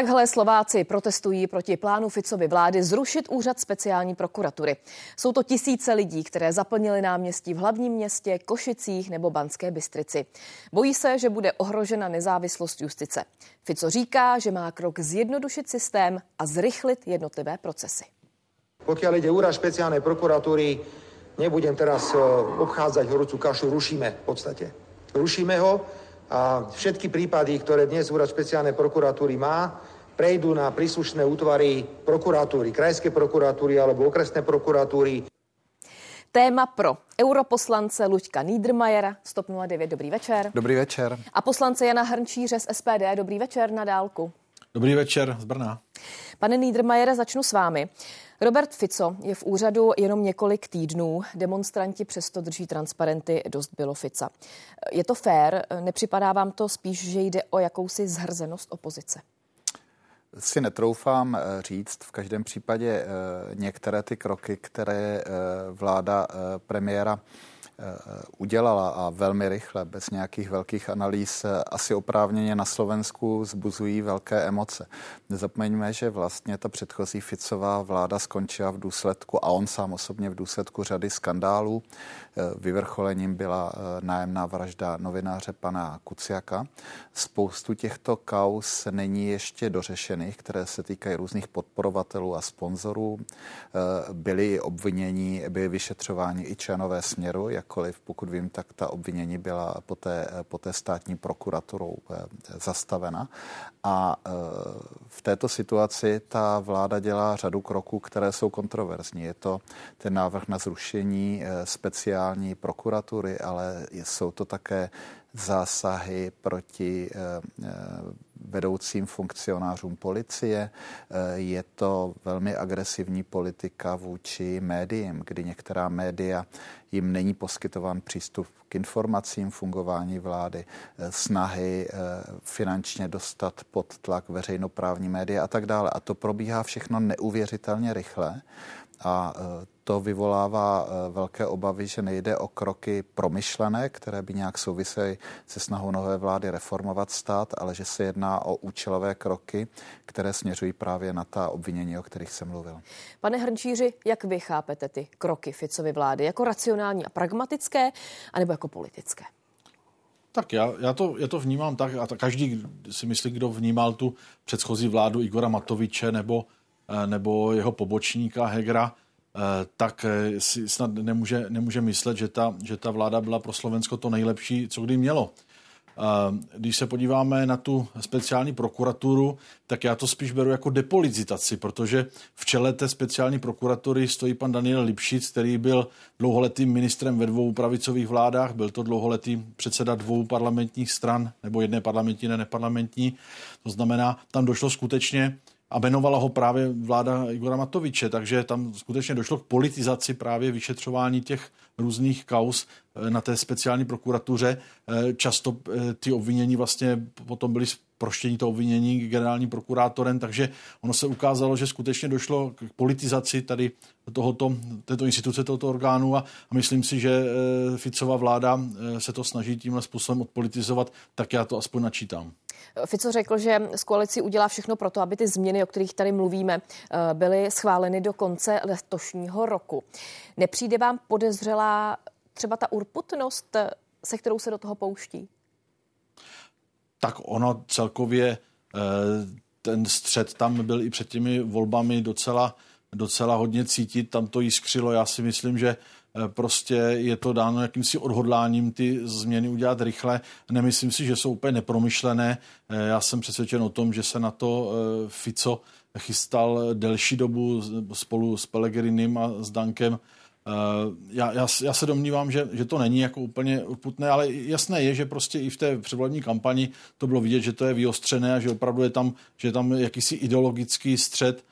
Takhle Slováci protestují proti plánu Ficovy vlády zrušit úřad speciální prokuratury. Jsou to tisíce lidí, které zaplnili náměstí v hlavním městě, Košicích nebo Banské Bystrici. Bojí se, že bude ohrožena nezávislost justice. Fico říká, že má krok zjednodušit systém a zrychlit jednotlivé procesy. Pokud jde úřad speciální prokuratury, nebudem teraz eh, obchádzať horúcu kašu, rušíme v podstate. Rušíme ho, a všetky prípady, ktoré dnes úrad špeciálnej prokuratúry má, prejdú na príslušné útvary prokuratúry, krajské prokuratúry alebo okresné prokuratúry. Téma pro europoslance Luďka Niedermayera, Stop 09, dobrý večer. Dobrý večer. A poslance Jana Hrnčíře z SPD, dobrý večer na dálku. Dobrý večer z Brna. Pane Niedermayere, začnu s vámi. Robert Fico je v úřadu jenom několik týdnů. Demonstranti přesto drží transparenty Dost bylo Fica. Je to fér? Nepřipadá vám to spíš, že jde o jakousi zhrzenost opozice? si netroufám eh, říct. V každém případě eh, některé ty kroky, které eh, vláda premiéra udělala a velmi rychle, bez nějakých velkých analýz, asi oprávněně na Slovensku zbuzují velké emoce. Nezapomeňme, že vlastně ta předchozí Ficová vláda skončila v důsledku, a on sám osobně v důsledku řady skandálů. Vyvrcholením byla nájemná vražda novináře pana Kuciaka. Spoustu těchto kaus není ještě dořešených, které se týkají různých podporovatelů a sponzorů. Byly obvinění, byly vyšetřováni i členové směru, jak jakkoliv, pokud vím, tak ta obvinění byla poté, poté státní prokuraturou eh, zastavena. A eh, v této situaci ta vláda dělá řadu kroků, které jsou kontroverzní. Je to ten návrh na zrušení eh, speciální prokuratury, ale jsou to také zásahy proti vedoucím funkcionářům policie. Je to velmi agresivní politika vůči médiím, kdy některá média jim není poskytován přístup k informacím fungování vlády, eh, snahy eh, finančně dostat pod tlak veřejnoprávní média a tak dále. A to probíhá všechno neuvěřitelně rychle a eh, to vyvolává velké obavy, že nejde o kroky promyšlené, které by nějak souvisely se snahou nové vlády reformovat stát, ale že se jedná o účelové kroky, které směřují právě na ta obvinění, o kterých jsem mluvil. Pane Hrnčíři, jak vy chápete ty kroky Ficovy vlády? Jako racionální a pragmatické, anebo jako politické? Tak já, já, to, já to vnímám tak, a každý si myslí, kdo vnímal tu předchozí vládu Igora Matoviče nebo, eh, nebo jeho pobočníka Hegra, eh, tak eh, si snad nemůže, nemůže myslet, že ta, že ta vláda byla pro Slovensko to nejlepší, co kdy mělo. Když se podíváme na tu speciální prokuraturu, tak já to spíš beru jako depolitizaci, protože v čele té speciální prokuratury stojí pan Daniel Lipšic, který byl dlouholetým ministrem ve dvou pravicových vládách, byl to dlouholetý předseda dvou parlamentních stran, nebo jedné parlamentní, ne neparlamentní. To znamená, tam došlo skutečně a jmenovala ho právě vláda Igora Matoviče, takže tam skutečně došlo k politizaci právě vyšetřování těch různých kaus eh, na té speciální prokuratuře. Eh, často eh, ty obvinění vlastně potom byly proštění to obvinění generálním prokurátorem, takže ono se ukázalo, že skutečně došlo k politizaci tady tohoto, této instituce, tohoto orgánu a, a myslím si, že Ficova vláda se to snaží tímhle způsobem odpolitizovat, tak já to aspoň načítám. Fico řekl, že z koalici udělá všechno pro to, aby ty změny, o kterých tady mluvíme, eh, byly schváleny do konce letošního roku. Nepřijde vám podezřelá třeba ta urputnost, eh, se kterou se do toho pouští? Tak ono celkově eh, ten střed tam byl i před těmi volbami docela, docela hodně cítit, tam to jiskřilo. Já si myslím, že prostě je to dáno jakýmsi odhodláním ty změny udělat rychle. Nemyslím si, že jsou úplně nepromyšlené. Eh, já jsem přesvědčen o tom, že se na to eh, Fico chystal delší dobu spolu s Pelegrinem a s Dankem. Já, já, já se domnívám, že, že to není jako úplně urputné, ale jasné je, že prostě i v té předvolební kampani to bylo vidět, že to je vyostřené a že opravdu je tam, že je tam jakýsi ideologický střed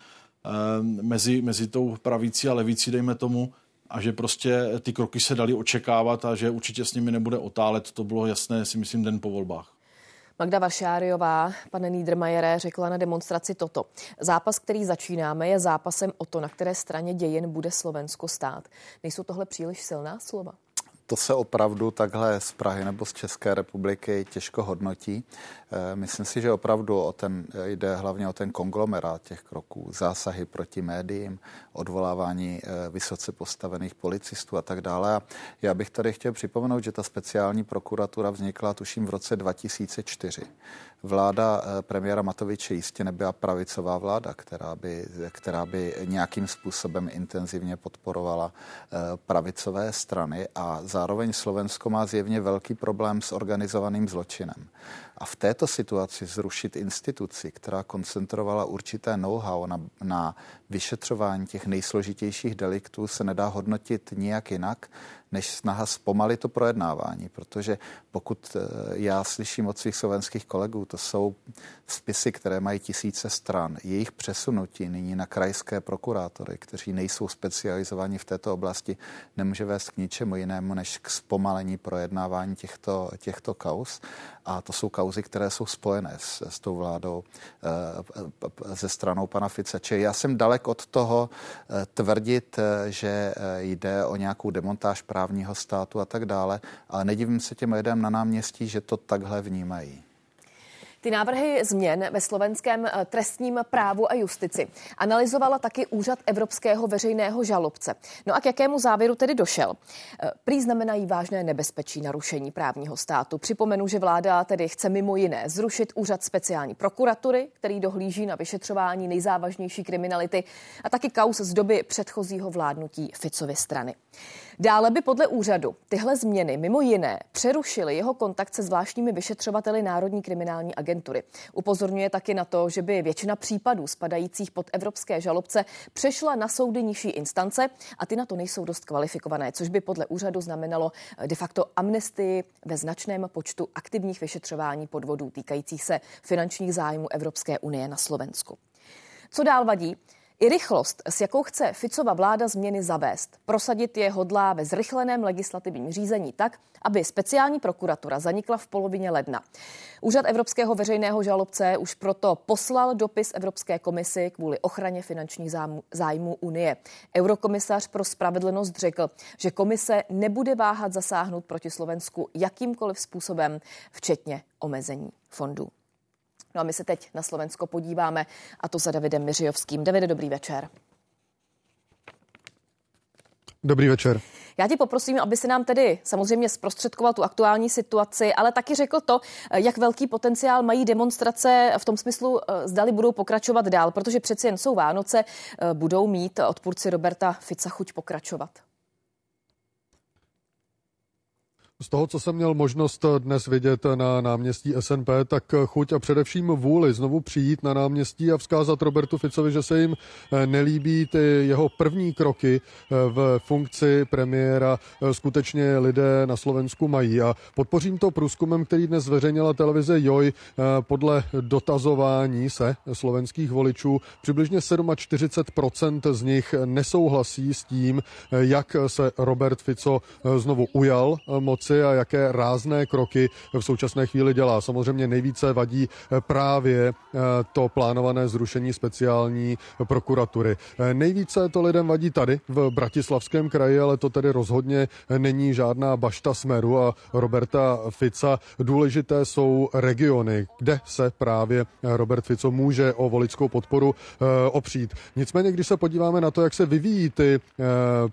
mezi, mezi tou pravící a levící, dejme tomu a že prostě ty kroky se dali očekávat a že určitě s nimi nebude otálet. To bylo jasné, si myslím, den po volbách. Magda Vašáriová, pane Niedermayere, řekla na demonstraci toto. Zápas, který začínáme, je zápasem o to, na které straně dějin bude Slovensko stát. Nejsou tohle příliš silná slova? To se opravdu takhle z Prahy nebo z České republiky těžko hodnotí. Eh, myslím si, že opravdu o ten, jde hlavně o ten konglomerát těch kroků, zásahy proti médiím, odvolávání eh, vysoce postavených policistů a tak dále. A já bych tady chtěl připomenout, že ta speciální prokuratura vznikla tuším v roce 2004. Vláda eh, premiéra Matoviče jistě nebyla pravicová vláda, která by, která by nějakým způsobem intenzivně podporovala pravicové strany a zároveň Slovensko má zjevně velký problém s organizovaným zločinem. A v této situaci zrušit instituci, která koncentrovala určité know-how na, na vyšetřování těch nejsložitějších deliktů, se nedá hodnotit nijak jinak, než snaha zpomalit to projednávání, protože pokud eh, já slyším od svých slovenských kolegů, to jsou spisy, které mají tisíce stran, jejich přesunutí nyní na krajské prokurátory, kteří nejsou specializovaní v této oblasti, nemůže vést k ničemu jinému, než k zpomalení projednávání těchto, těchto kaus. A to jsou kauzy, které jsou spojené s, s tou vládou ze stranou pana Fice. Čili já jsem dalek od toho e, tvrdit, že jde o nějakou demontáž právního státu a tak dále, ale nedivím se těm lidem na náměstí, že to takhle vnímají. Ty návrhy změn ve slovenském eh, trestním právu a justici analyzovala taky Úřad Evropského veřejného žalobce. No a k jakému závěru tedy došel? Eh, prý znamenají vážné nebezpečí narušení právního státu. Připomenu, že vláda tedy chce mimo jiné zrušit úřad speciální prokuratury, který dohlíží na vyšetřování nejzávažnější kriminality a taky kaus z doby předchozího vládnutí Ficovy strany. Dále by podle úřadu tyhle změny mimo jiné přerušily jeho kontakt se zvláštními vyšetřovateli Národní kriminální agentury. Upozorňuje taky na to, že by většina případů spadajících pod evropské žalobce přešla na soudy nižší instance a ty na to nejsou dost kvalifikované, což by podle úřadu znamenalo de facto amnestii ve značném počtu aktivních vyšetřování podvodů týkajících se finančních zájmů Evropské unie na Slovensku. Co dál vadí? I rychlost, s jakou chce Ficova vláda změny zavést, prosadit je hodlá ve zrychleném legislativním řízení tak, aby speciální prokuratura zanikla v polovině ledna. Úřad Evropského veřejného žalobce už proto poslal dopis Evropské komisi kvůli ochraně finančních zájmů Unie. Eurokomisař pro spravedlnost řekl, že komise nebude váhat zasáhnout proti Slovensku jakýmkoliv způsobem, včetně omezení fondů. No a my se teď na Slovensko podíváme a to za Davidem Miřijovským. Davide, dobrý večer. Dobrý večer. Já tě poprosím, aby se nám tedy samozřejmě zprostředkoval tu aktuální situaci, ale taky řekl to, jak velký potenciál mají demonstrace v tom smyslu, eh, zdali budou pokračovat dál, protože přeci jen jsou Vánoce, eh, budou mít odpůrci Roberta Fica chuť pokračovat. Z toho, co jsem měl možnost dnes vidět na náměstí SNP, tak chuť a především vůli znovu přijít na náměstí a vzkázat Robertu Ficovi, že se jim eh, nelíbí ty jeho první kroky eh, v funkci premiéra, eh, skutečně lidé na Slovensku mají. A podpořím to průzkumem, který dnes zveřejnila televize JOJ podle dotazování se slovenských voličů. Přibližně 47% z nich nesouhlasí s tím, jak se Robert Fico znovu ujal moci moci a jaké rázné kroky v současné chvíli dělá. Samozřejmě nejvíce vadí eh, právě eh, to plánované zrušení speciální prokuratury. Eh, nejvíce to lidem vadí tady v Bratislavském kraji, ale to tedy rozhodně není žádná bašta smeru a Roberta Fica. Důležité jsou regiony, kde se právě Robert Fico může o voličskou podporu opřít. Nicméně, když se podíváme na to, jak se vyvíjí ty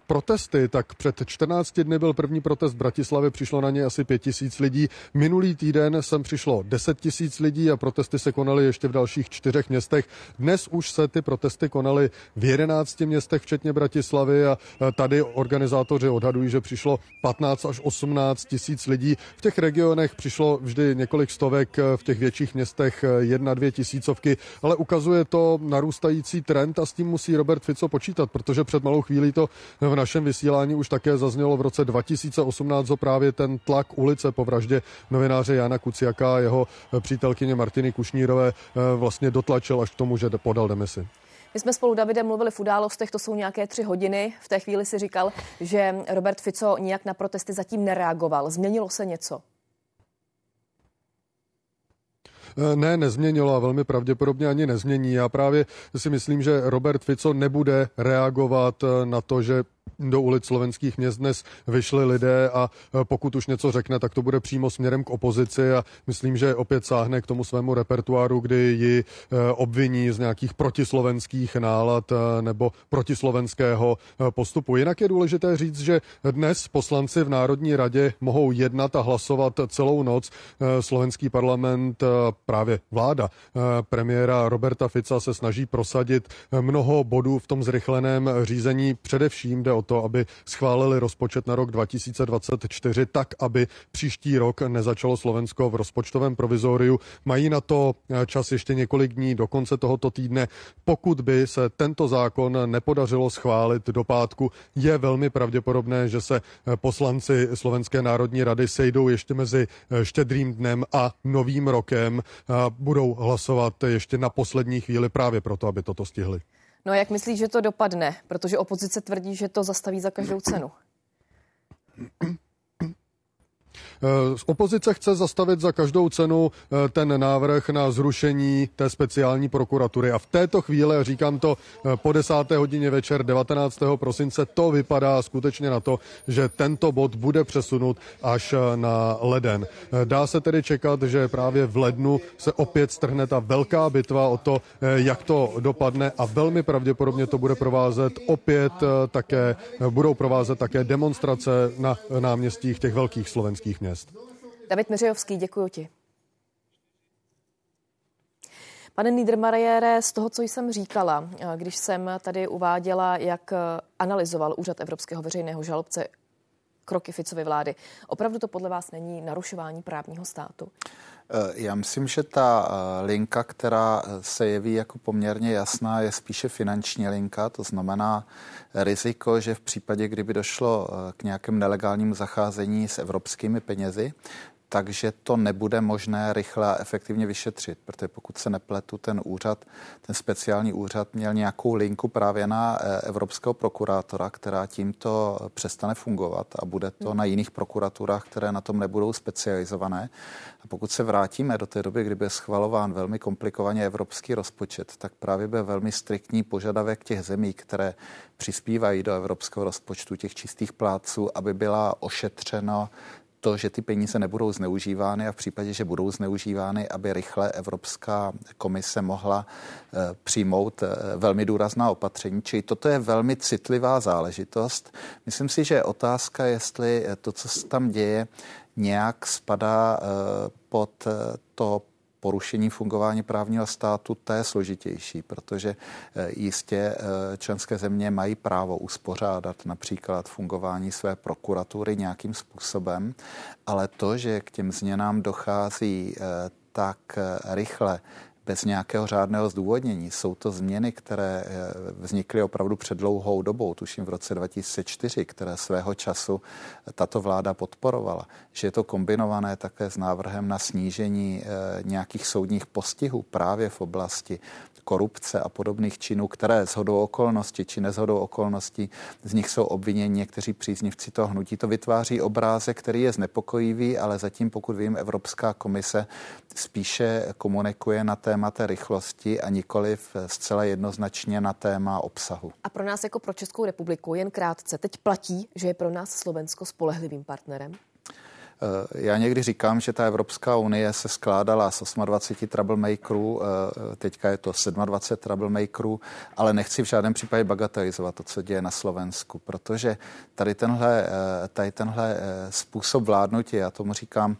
protesty, tak před 14 dny byl první protest v Bratislavě přišlo na ně asi pět tisíc lidí. Minulý týden sem přišlo deset tisíc lidí a protesty se konaly ještě v dalších čtyřech městech. Dnes už se ty protesty konaly v jedenácti městech, včetně Bratislavy a tady organizátoři odhadují, že přišlo 15 až 18 tisíc lidí. V těch regionech přišlo vždy několik stovek, v těch větších městech jedna, dvě tisícovky, ale ukazuje to narůstající trend a s tím musí Robert Fico počítat, protože před malou chvílí to v našem vysílání už také zaznělo v roce 2018 o právě ten tlak ulice po vraždě novináře Jana Kuciaka a jeho přítelkyně Martiny Kušnírové eh, vlastně dotlačil až k tomu, že podal demisi. My jsme spolu, Davide, mluvili v událostech, to jsou nějaké tři hodiny. V té chvíli si říkal, že Robert Fico nijak na protesty zatím nereagoval. Změnilo se něco? Eh, ne, nezměnilo a velmi pravděpodobně ani nezmění. Já právě si myslím, že Robert Fico nebude reagovat eh, na to, že do ulic slovenských měst dnes vyšli lidé a pokud už něco řekne, tak to bude přímo směrem k opozici a myslím, že opět sáhne k tomu svému repertuáru, kdy ji obviní z nějakých protislovenských nálad nebo protislovenského postupu. Jinak je důležité říct, že dnes poslanci v Národní radě mohou jednat a hlasovat celou noc. Slovenský parlament, právě vláda premiéra Roberta Fica se snaží prosadit mnoho bodů v tom zrychleném řízení. Především jde o to, aby schválili rozpočet na rok 2024 tak, aby příští rok nezačalo Slovensko v rozpočtovém provizoriu. Mají na to čas ještě několik dní do konce tohoto týdne. Pokud by se tento zákon nepodařilo schválit do pátku, je velmi pravděpodobné, že se poslanci Slovenské národní rady sejdou ještě mezi štědrým dnem a novým rokem. Budou hlasovat ještě na poslední chvíli právě proto, aby toto stihli. No a jak myslíš, že to dopadne? Protože opozice tvrdí, že to zastaví za každou cenu. Eh, opozice chce zastavit za každou cenu eh, ten návrh na zrušení té speciální prokuratury. A v této chvíli, říkám to eh, po desáté hodině večer 19. prosince, to vypadá skutečně na to, že tento bod bude přesunut až na leden. Dá se tedy čekat, že právě v lednu se opět strhne ta velká bitva o to, jak to dopadne a velmi pravděpodobně to bude provázet opět také, budou provázet také demonstrace na náměstích těch velkých slovenských měst měst. David Miřejovský, děkuji ti. Pane Niedermayere, z toho, co jsem říkala, když jsem tady uváděla, jak analyzoval Úřad Evropského veřejného žalobce kroky Ficovy vlády, opravdu to podle vás není narušování právního státu? Eh, já myslím, že ta eh, linka, která eh, se jeví jako poměrně jasná, je spíše finanční linka, to znamená riziko, že v případě, kdyby došlo k nějakém nelegálnímu zacházení s evropskými penězi, takže to nebude možné rychle a efektivně vyšetřit, protože pokud se nepletu, ten úřad, ten speciální úřad měl nějakou linku právě na eh, evropského prokurátora, která tímto přestane fungovat a bude to na jiných prokuraturách, které na tom nebudou specializované. A pokud se vrátíme do té doby, kdy byl schvalován velmi komplikovaně evropský rozpočet, tak právě byl velmi striktní požadavek těch zemí, které přispívají do evropského rozpočtu, těch čistých plátců, aby byla ošetřena to, že ty peníze nebudou zneužívány a v případě, že budou zneužívány, aby rychle Evropská komise mohla eh, přijmout eh, velmi důrazná opatření. Čili toto je velmi citlivá záležitost. Myslím si, že otázka, jestli to, co se tam děje, nějak spadá eh, pod to porušení fungování právního státu, to je složitější, protože eh, jistě eh, členské země mají právo uspořádat například fungování své prokuratury nějakým způsobem, ale to, že k těm změnám dochází eh, tak rychle, bez nějakého řádného zdůvodnění. Jsou to změny, které eh, vznikly opravdu před dlouhou dobou, tuším v roce 2004, které svého času tato vláda podporovala. Že je to kombinované také s návrhem na snížení eh, nějakých soudních postihů právě v oblasti korupce a podobných činů, které shodou okolností či nezhodou okolností z nich jsou obviněni někteří příznivci toho hnutí. To vytváří obrázek, který je znepokojivý, ale zatím, pokud vím, Evropská komise spíše komunikuje na téma té rychlosti a nikoli zcela jednoznačně na téma obsahu. A pro nás jako pro Českou republiku jen krátce, teď platí, že je pro nás Slovensko spolehlivým partnerem? Eh, já někdy říkám, že ta Evropská unie se skládala z 28 troublemakerů, eh, teďka je to 27 troublemakerů, ale nechci v žádném případě bagatelizovat to, co děje na Slovensku, protože tady tenhle, eh, tady tenhle způsob vládnutí, já tomu říkám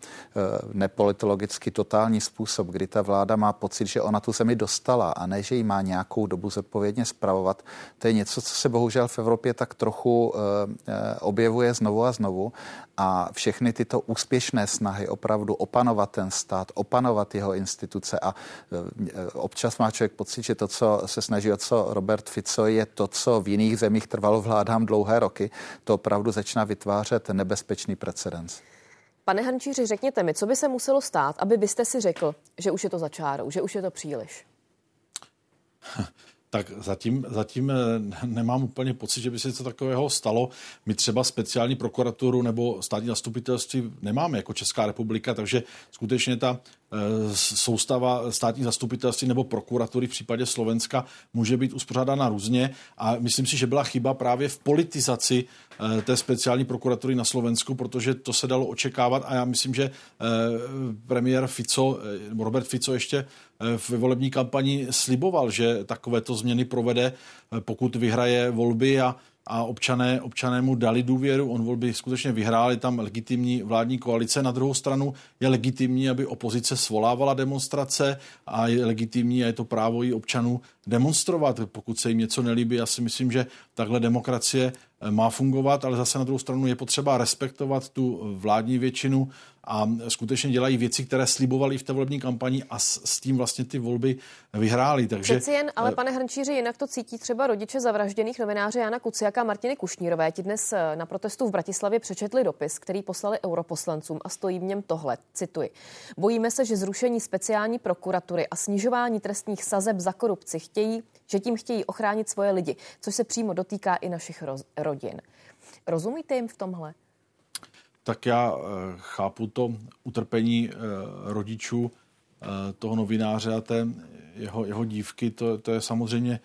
nepolitologicky totální způsob, kdy ta vláda má pocit, že ona tu zemi dostala a ne, že ji má nějakou dobu zodpovědně spravovat, to je něco, co se bohužel v Evropě tak trochu objevuje znovu a znovu a všechny tyto úspěšné snahy opravdu opanovat ten stát, opanovat jeho instituce a e, občas má člověk pocit, že to, co se snaží o co Robert Fico, je to, co v jiných zemích trvalo vládám dlouhé roky, to opravdu začíná vytvářet nebezpečný precedens. Pane Hančíři, řekněte mi, co by se muselo stát, aby byste si řekl, že už je to za čárou, že už je to příliš? tak zatím, zatím eh, nemám úplně pocit, že by se něco takového stalo. My třeba speciální prokuraturu nebo státní zastupitelství nemáme jako Česká republika, takže skutečně ta soustava státní zastupitelství nebo prokuratury v případě Slovenska může být uspořádána různě a myslím si, že byla chyba právě v politizaci té speciální prokuratury na Slovensku, protože to se dalo očekávat a já myslím, že premiér Fico, Robert Fico ještě v volební kampani sliboval, že takovéto změny provede, pokud vyhraje volby a a občané, občané mu dali důvěru, on volby skutečně vyhrál, je tam legitimní vládní koalice. Na druhou stranu je legitimní, aby opozice svolávala demonstrace a je legitimní a je to právo i občanů demonstrovat, pokud se jim něco nelíbí. Já si myslím, že takhle demokracie má fungovat, ale zase na druhou stranu je potřeba respektovat tu vládní většinu a skutečně dělají věci, které slibovali v té volební kampani a s, s tím vlastně ty volby vyhráli. Takže, Přeci jen, ale eh, pane Hrnčíři, jinak to cítí třeba rodiče zavražděných novináře Jana Kuciaka a Martiny Kušnírové. Ti dnes eh, na protestu v Bratislavě přečetli dopis, který poslali europoslancům a stojí v něm tohle, cituji. Bojíme se, že zrušení speciální prokuratury a snižování trestních sazeb za korupci chtějí, že tím chtějí ochránit svoje lidi, což se přímo dotýká i našich roz, rodin. Rozumíte jim v tomhle? tak já eh, chápu to utrpení eh, rodičů eh, toho novináře a té jeho, jeho dívky. To, to je samozřejmě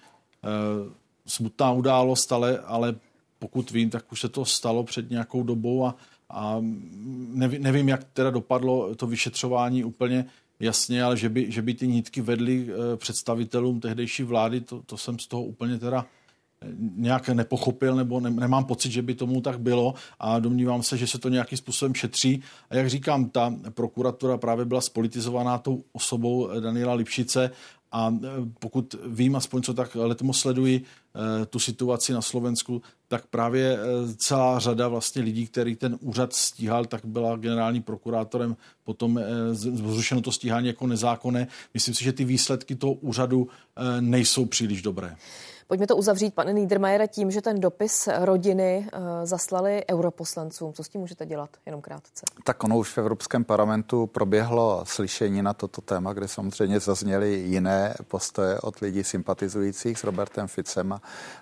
smutná událost, ale, ale pokud vím, tak už se to stalo před nějakou dobou a, a nevím, nevím, jak teda dopadlo to vyšetřování úplně jasně, ale že by, že by ty nítky vedly představitelům tehdejší vlády, to, to jsem z toho úplně teda nějak nepochopil nebo ne, nemám pocit, že by tomu tak bylo a domnívám se, že se to nějakým způsobem šetří. A jak říkám, ta prokuratura právě byla spolitizovaná tou osobou Daniela Lipšice a e, pokud vím, aspoň co tak letmo sleduji e, tu situaci na Slovensku, tak právě celá řada vlastně lidí, který ten úřad stíhal, tak byla generální prokurátorem potom zrušeno to stíhání jako nezákonné. Myslím si, že ty výsledky toho úřadu nejsou příliš dobré. Pojďme to uzavřít, pane Niedermayere, tím, že ten dopis rodiny uh, zaslali europoslancům. Co s tím můžete dělat? Jenom krátce. Tak ono už v Evropském parlamentu proběhlo slyšení na toto téma, kde samozřejmě zazněly jiné postoje od lidí sympatizujících s Robertem Ficem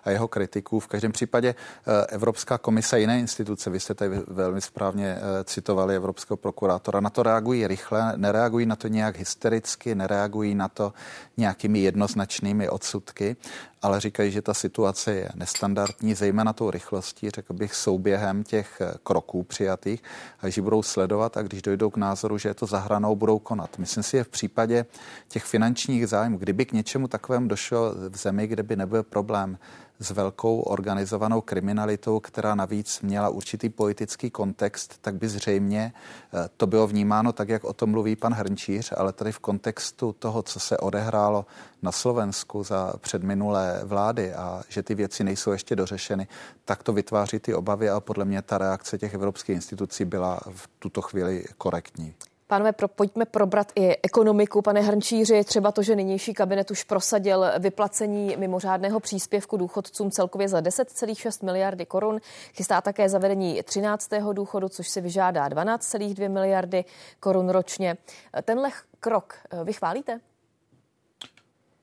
a, jeho kritiků. V každém případě uh, Evropská komise a jiné instituce, vy jste tady velmi správně uh, citovali Evropského prokurátora, na to reagují rychle, nereagují na to nějak hystericky, nereagují na to nějakými jednoznačnými odsudky ale říkají, že ta situace je nestandardní, zejména tou rychlostí, řekl bych, souběhem těch eh, kroků přijatých a že budou sledovat a když dojdou k názoru, že je to zahranou, budou konat. Myslím si, že v případě těch finančních zájmů, kdyby k něčemu takovému došlo v zemi, kde by nebyl problém s velkou organizovanou kriminalitou, která navíc měla určitý politický kontext, tak by zřejmě eh, to bylo vnímáno tak, jak o tom mluví pan Hrnčíř, ale tady v kontextu toho, co se odehrálo na Slovensku za předminulé vlády a že ty věci nejsou ještě dořešeny, tak to vytváří ty obavy a podle mě ta reakce těch evropských institucí byla v tuto chvíli korektní. Pánové, pro, pojďme probrat i ekonomiku. Pane Hrnčíři, třeba to, že nynější kabinet už prosadil vyplacení mimořádného příspěvku důchodcům celkově za 10,6 miliardy korun. Chystá také zavedení 13. důchodu, což si vyžádá 12,2 miliardy korun ročně. Tenhle krok eh, vy chválíte?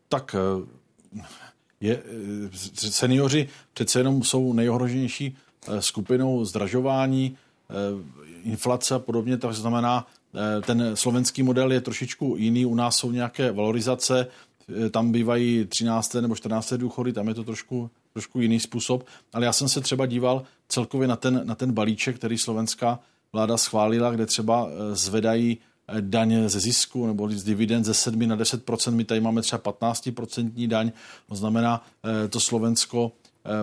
Tak eh, je, eh, seniori přece jenom jsou nejohroženější skupinou zdražování, inflace a podobně, to znamená, ten slovenský model je trošičku jiný. U nás jsou nějaké valorizace, eh, tam bývají 13. nebo 14. důchody, tam je to trošku, trošku jiný způsob. Ale já jsem se třeba díval celkově na ten, na ten balíček, který slovenská vláda schválila, kde třeba eh, zvedají daň ze zisku nebo z dividend ze 7 na 10% My tady máme třeba 15% daň. To znamená, to Slovensko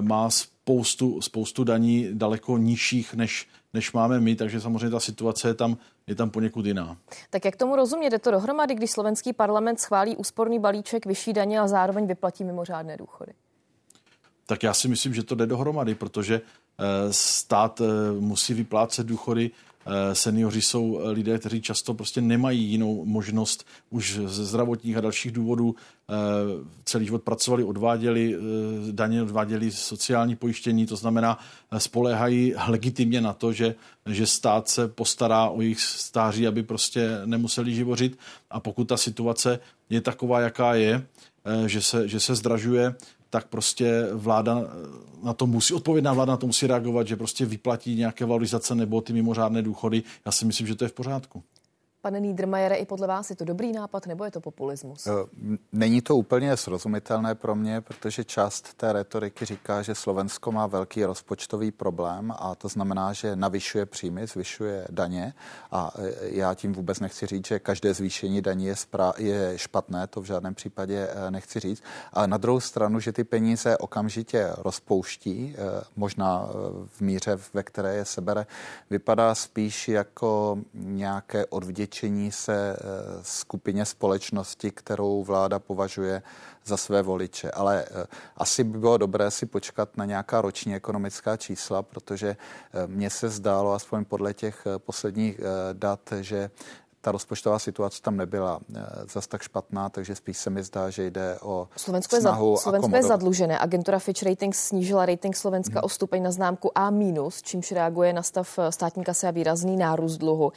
má spoustu, spoustu daní daleko nižších, než, než máme my, takže samozřejmě ta situace je tam, je tam poněkud jiná. Tak jak tomu rozumět? Jde to dohromady, když slovenský parlament schválí úsporný balíček, vyšší daně a zároveň vyplatí mimořádné důchody? Tak já si myslím, že to jde dohromady, protože eh, stát eh, musí vyplácet důchody seniori jsou eh, lidé, kteří často prostě nemají jinou možnost už ze zdravotních a dalších důvodů. Eh, celý život pracovali, odváděli daně, odváděli sociální pojištění, to znamená, spoléhají legitimně na to, že, že stát se postará o jejich stáří, aby prostě nemuseli živořit. A pokud ta situace je taková, jaká je, že se, že se zdražuje, tak prostě vláda na to musí, odpovědná vláda na to musí reagovat, že prostě vyplatí nějaké valorizace nebo ty mimořádné důchody. Já si myslím, že to je v pořádku. Pane Niedermayere, i podle vás je to dobrý nápad nebo je to populismus? Není to úplně srozumitelné pro mě, protože část té retoriky říká, že Slovensko má velký rozpočtový problém a to znamená, že navyšuje příjmy, zvyšuje daně a e, já tím vůbec nechci říct, že každé zvýšení daní je, spra- je špatné, to v žádném případě e, nechci říct. Ale na druhou stranu, že ty peníze okamžitě rozpouští, e, možná v míře, ve které je sebere, vypadá spíš jako nějaké odvděčení vděčení se eh, skupině společnosti, kterou vláda považuje za své voliče. Ale eh, asi by bylo dobré si počkat na nějaká roční ekonomická čísla, protože eh, mně se zdálo, aspoň podle těch posledních dat, že ta rozpočtová situace tam nebyla zas tak špatná, takže spíš se mi zdá, že jde o Slovensko snahu je, za, Slovensko je zadlužené. Agentura Fitch Ratings snížila rating Slovenska hmm. o stupeň na známku A-, čímž reaguje na stav státní kasy a výrazný nárůst dluhu.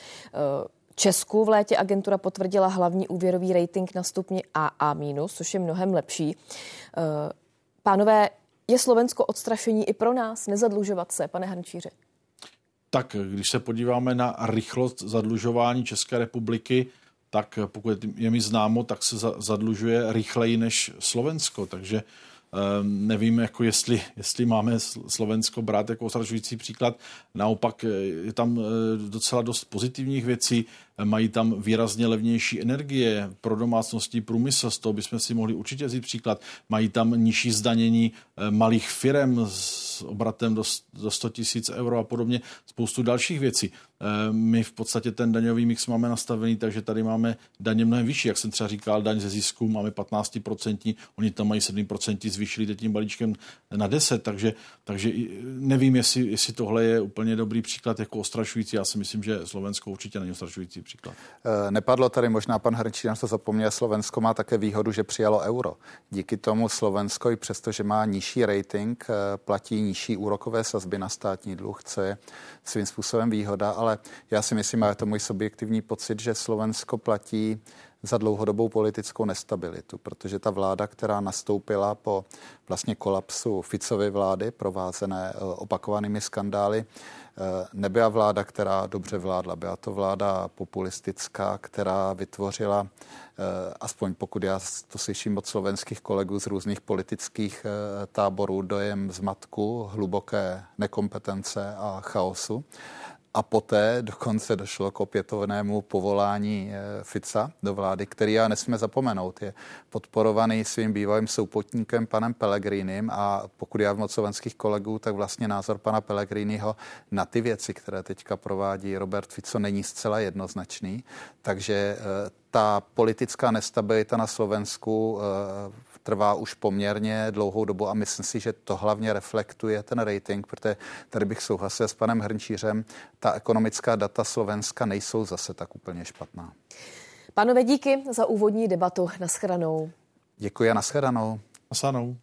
Česku v létě agentura potvrdila hlavní úvěrový rating na stupni AA-, což je mnohem lepší. Eh, pánové, je Slovensko odstrašení i pro nás nezadlužovat se, pane Hančíře? Tak když se podíváme na rychlost zadlužování České republiky, tak pokud je mi známo, tak se zadlužuje rychleji než Slovensko. Takže Ehm, nevím, jako jestli, jestli máme Slovensko brát jako ostražující příklad. Naopak eh, je tam eh, docela dost pozitivních věcí. Mají tam výrazně levnější energie pro domácnosti, průmysl, z toho bychom si mohli určitě vzít příklad. Mají tam nižší zdanění eh, malých firm s obratem do, do 100 tisíc euro a podobně, spoustu dalších věcí. My v podstatě ten daňový mix máme nastavený, takže tady máme daně mnohem vyšší. Jak jsem třeba říkal, daň ze zisku máme 15%, oni tam mají 7% zvýšení zvýšili teď tím balíčkem na 10, takže, takže nevím, jestli, jestli tohle je úplně dobrý příklad jako ostrašující. Já si myslím, že Slovensko určitě není ostrašující příklad. Eh, nepadlo tady, možná pan Hrnčí na to zapomněl, Slovensko má také výhodu, že přijalo euro. Díky tomu Slovensko, i přesto, že má nižší rating, eh, platí nižší úrokové sazby na státní dluh, co je svým způsobem výhoda, ale já si myslím, a je to můj subjektivní pocit, že Slovensko platí za dlouhodobou politickou nestabilitu, protože ta vláda, která nastoupila po vlastně kolapsu Ficovy vlády, provázené eh, opakovanými skandály, eh, nebyla vláda, která dobře vládla. Byla to vláda populistická, která vytvořila, eh, aspoň pokud já to slyším od slovenských kolegů z různých politických táborů, dojem zmatku, hluboké nekompetence a chaosu a poté dokonce došlo k opětovnému povolání eh, Fica do vlády, který já nesmíme zapomenout. Je podporovaný svým bývalým soupotníkem panem Pellegrinem a pokud já v slovenských kolegů, tak vlastně názor pana Pellegriniho na ty věci, které teďka provádí Robert Fico, není zcela jednoznačný. Takže eh, ta politická nestabilita na Slovensku eh, trvá už poměrně dlouhou dobu a myslím si, že to hlavně reflektuje ten rating, protože tady bych souhlasil s panem Hrnčířem, ta ekonomická data Slovenska nejsou zase tak úplně špatná. Panové, díky za úvodní debatu. Naschranou. Děkuji a naschranou. Naschranou.